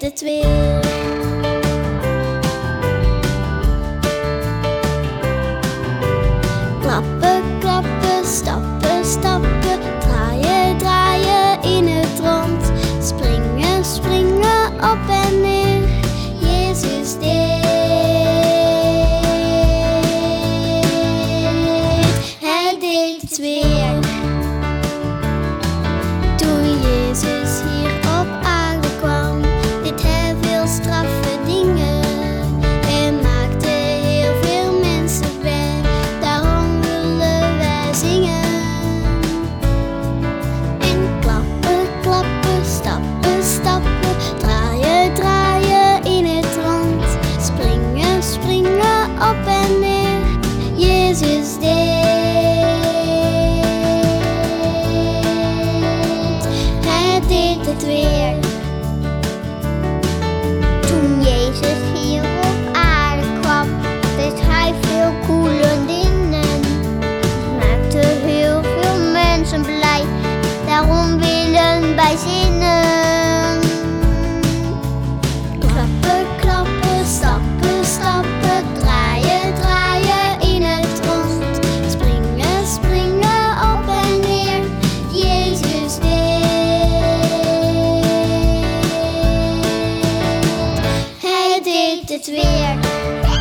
het wiel. open it. Yes, yes. dit het weer.